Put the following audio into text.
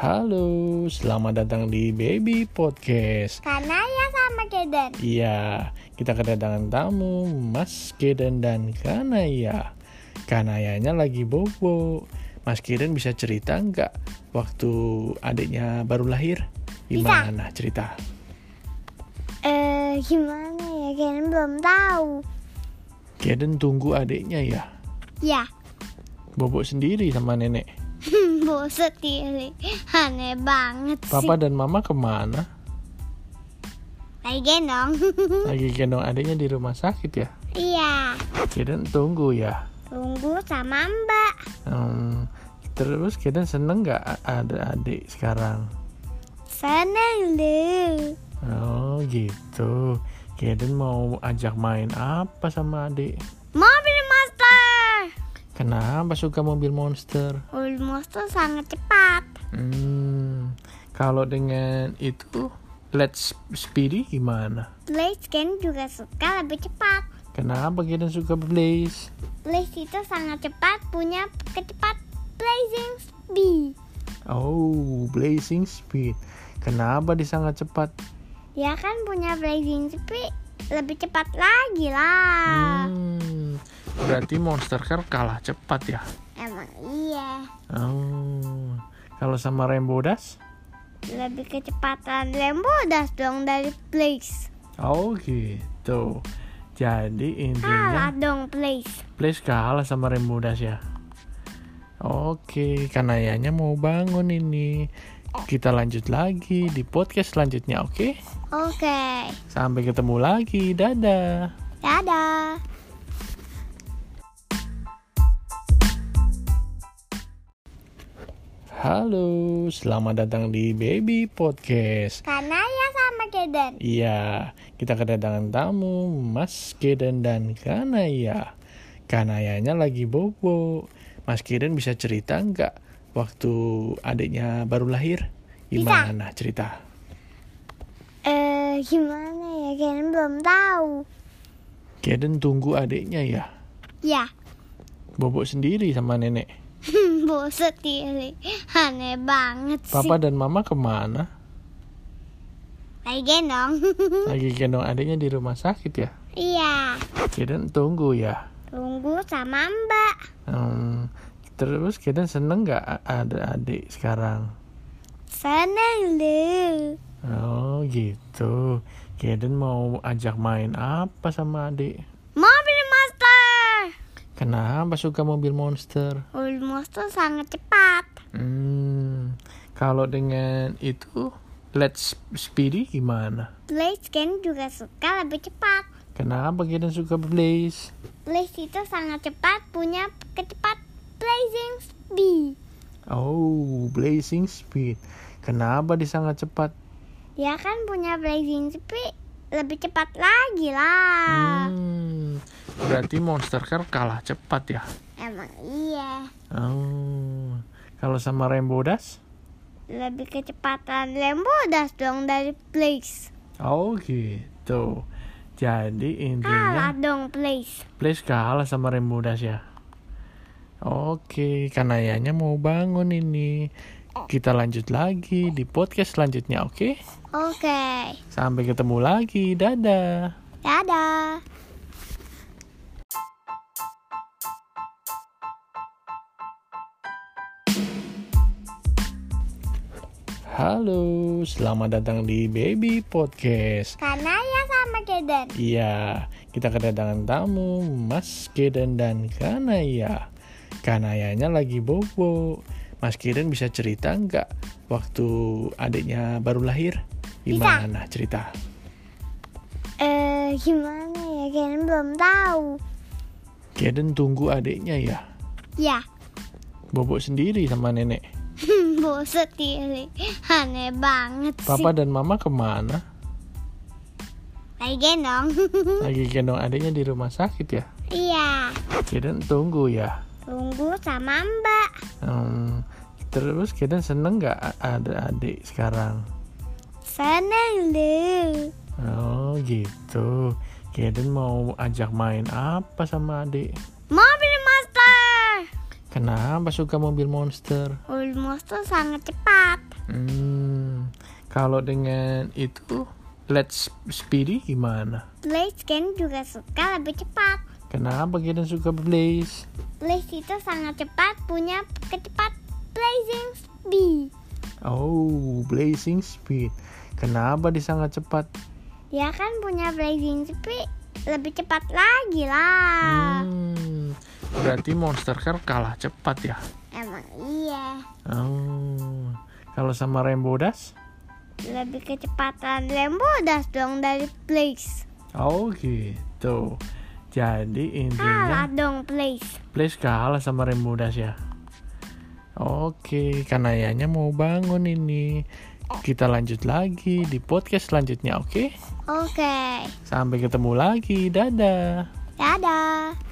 Halo, selamat datang di Baby Podcast. Kanaya sama Keden. Iya, kita kedatangan tamu Mas Keden dan Kanaya. Kanayanya lagi bobo. Mas Keden bisa cerita nggak waktu adiknya baru lahir? Gimana cerita? Eh, gimana ya? Keden belum tahu. Keden tunggu adiknya ya. Ya, Bobo sendiri sama nenek. Boset ini. Aneh banget sih. Papa dan mama ke mana? Lagi gendong. Lagi gendong adiknya di rumah sakit ya. iya, Keden tunggu ya. tunggu sama Mbak. Hmm, terus kita seneng nggak ada adik sekarang? Seneng deh. Oh gitu. Keden mau ajak main apa sama adik? Kenapa suka mobil monster? Mobil monster sangat cepat. Hmm, kalau dengan itu Let's Speedy gimana? Blaze kan juga suka lebih cepat. Kenapa Keden suka Blaze? Blaze itu sangat cepat, punya kecepat blazing speed. Oh, Blazing Speed. Kenapa dia sangat cepat? Dia kan punya blazing speed lebih cepat lagi lah. Hmm, berarti Monster Car kalah cepat ya? Emang iya. Oh, kalau sama Rainbow Dash? Lebih kecepatan Lembodas dong dari Blaze. Oh gitu. Jadi Kalah intinya dong Blaze. Blaze kalah sama Rainbow Dash ya. Oke, kanayanya mau bangun ini. Kita lanjut lagi di podcast selanjutnya, oke? Oke. Sampai ketemu lagi. Dadah. Dadah. Halo, selamat datang di Baby Podcast. Kanaya sama Keden. Iya, kita kedatangan tamu Mas Keden dan Kanaya. Kanayanya lagi bobo. Mas Keden bisa cerita nggak waktu adiknya baru lahir? Gimana cerita? Eh, gimana ya? Keden belum tahu. Keden tunggu adiknya ya. Ya, Bobo sendiri sama nenek. boset ini. Aneh banget sih. Papa dan mama ke mana? Lagi gendong. Lagi gendong adiknya di rumah sakit ya. iya. Keden tunggu ya. Tunggu sama Mbak. Hmm, terus Keden seneng nggak a- ada adik sekarang? Seneng deh. Oh gitu. Keden mau ajak main apa sama adik? Mobil monster. Kenapa suka mobil monster? Monster sangat cepat. Hmm, kalau dengan itu Let's Speedy gimana? Blaze kan juga suka lebih cepat. Kenapa Keden suka Blaze? Blaze itu sangat cepat, punya kecepat blazing speed. Oh, Blazing Speed. Kenapa dia sangat cepat? Dia kan punya blazing speed lebih cepat lagi lah. Hmm, berarti Monster Car kalah cepat ya? Emang iya. Oh, kalau sama Rainbow Dash? Lebih kecepatan Lembodas dong dari Blaze. Oh gitu. Jadi Kalah intinya dong Blaze. Blaze kalah sama Rainbow Dash ya. Oke, kanayanya mau bangun ini. Kita lanjut lagi di podcast selanjutnya, oke? Oke. Sampai ketemu lagi. Dadah. Dadah. Halo, selamat datang di Baby Podcast. Kanaya sama Keden. Iya, kita kedatangan tamu Mas Keden dan Kanaya. Kanayanya lagi bobo. Mas Keden bisa cerita nggak waktu adiknya baru lahir? Gimana cerita? Eh, gimana ya? Keden belum tahu. Keden tunggu adiknya ya. Ya, Bobo sendiri sama nenek. Boset ini. Aneh banget sih. Papa dan mama ke mana? Lagi gendong. Lagi gendong adiknya di rumah sakit ya. iya. Keden tunggu ya. Tunggu sama Mbak. Hmm, terus Keden seneng nggak ada adik sekarang? Seneng deh. Oh gitu. Keden mau ajak main apa sama adik? Mobil monster. Kenapa suka mobil monster? Monster sangat cepat. Hmm, kalau dengan itu Let's Speedy gimana? Blaze kan juga suka lebih cepat. Kenapa kita suka Blaze? Blaze itu sangat cepat, punya kecepat blazing speed. Oh, blazing speed. Kenapa dia sangat cepat? Dia kan punya blazing speed lebih cepat lagi lah. Hmm, berarti Monster Car kalah cepat ya? Oh, kalau sama Rainbow Dash? Lebih kecepatan Lembo das dong dari Blaze. Oh gitu. Jadi Kalah intinya dong Blaze. Blaze kalah sama Rainbow Dash ya? Oke, karena ayahnya mau bangun ini. Kita lanjut lagi di podcast selanjutnya, oke? Oke. Sampai ketemu lagi, dadah. Dadah.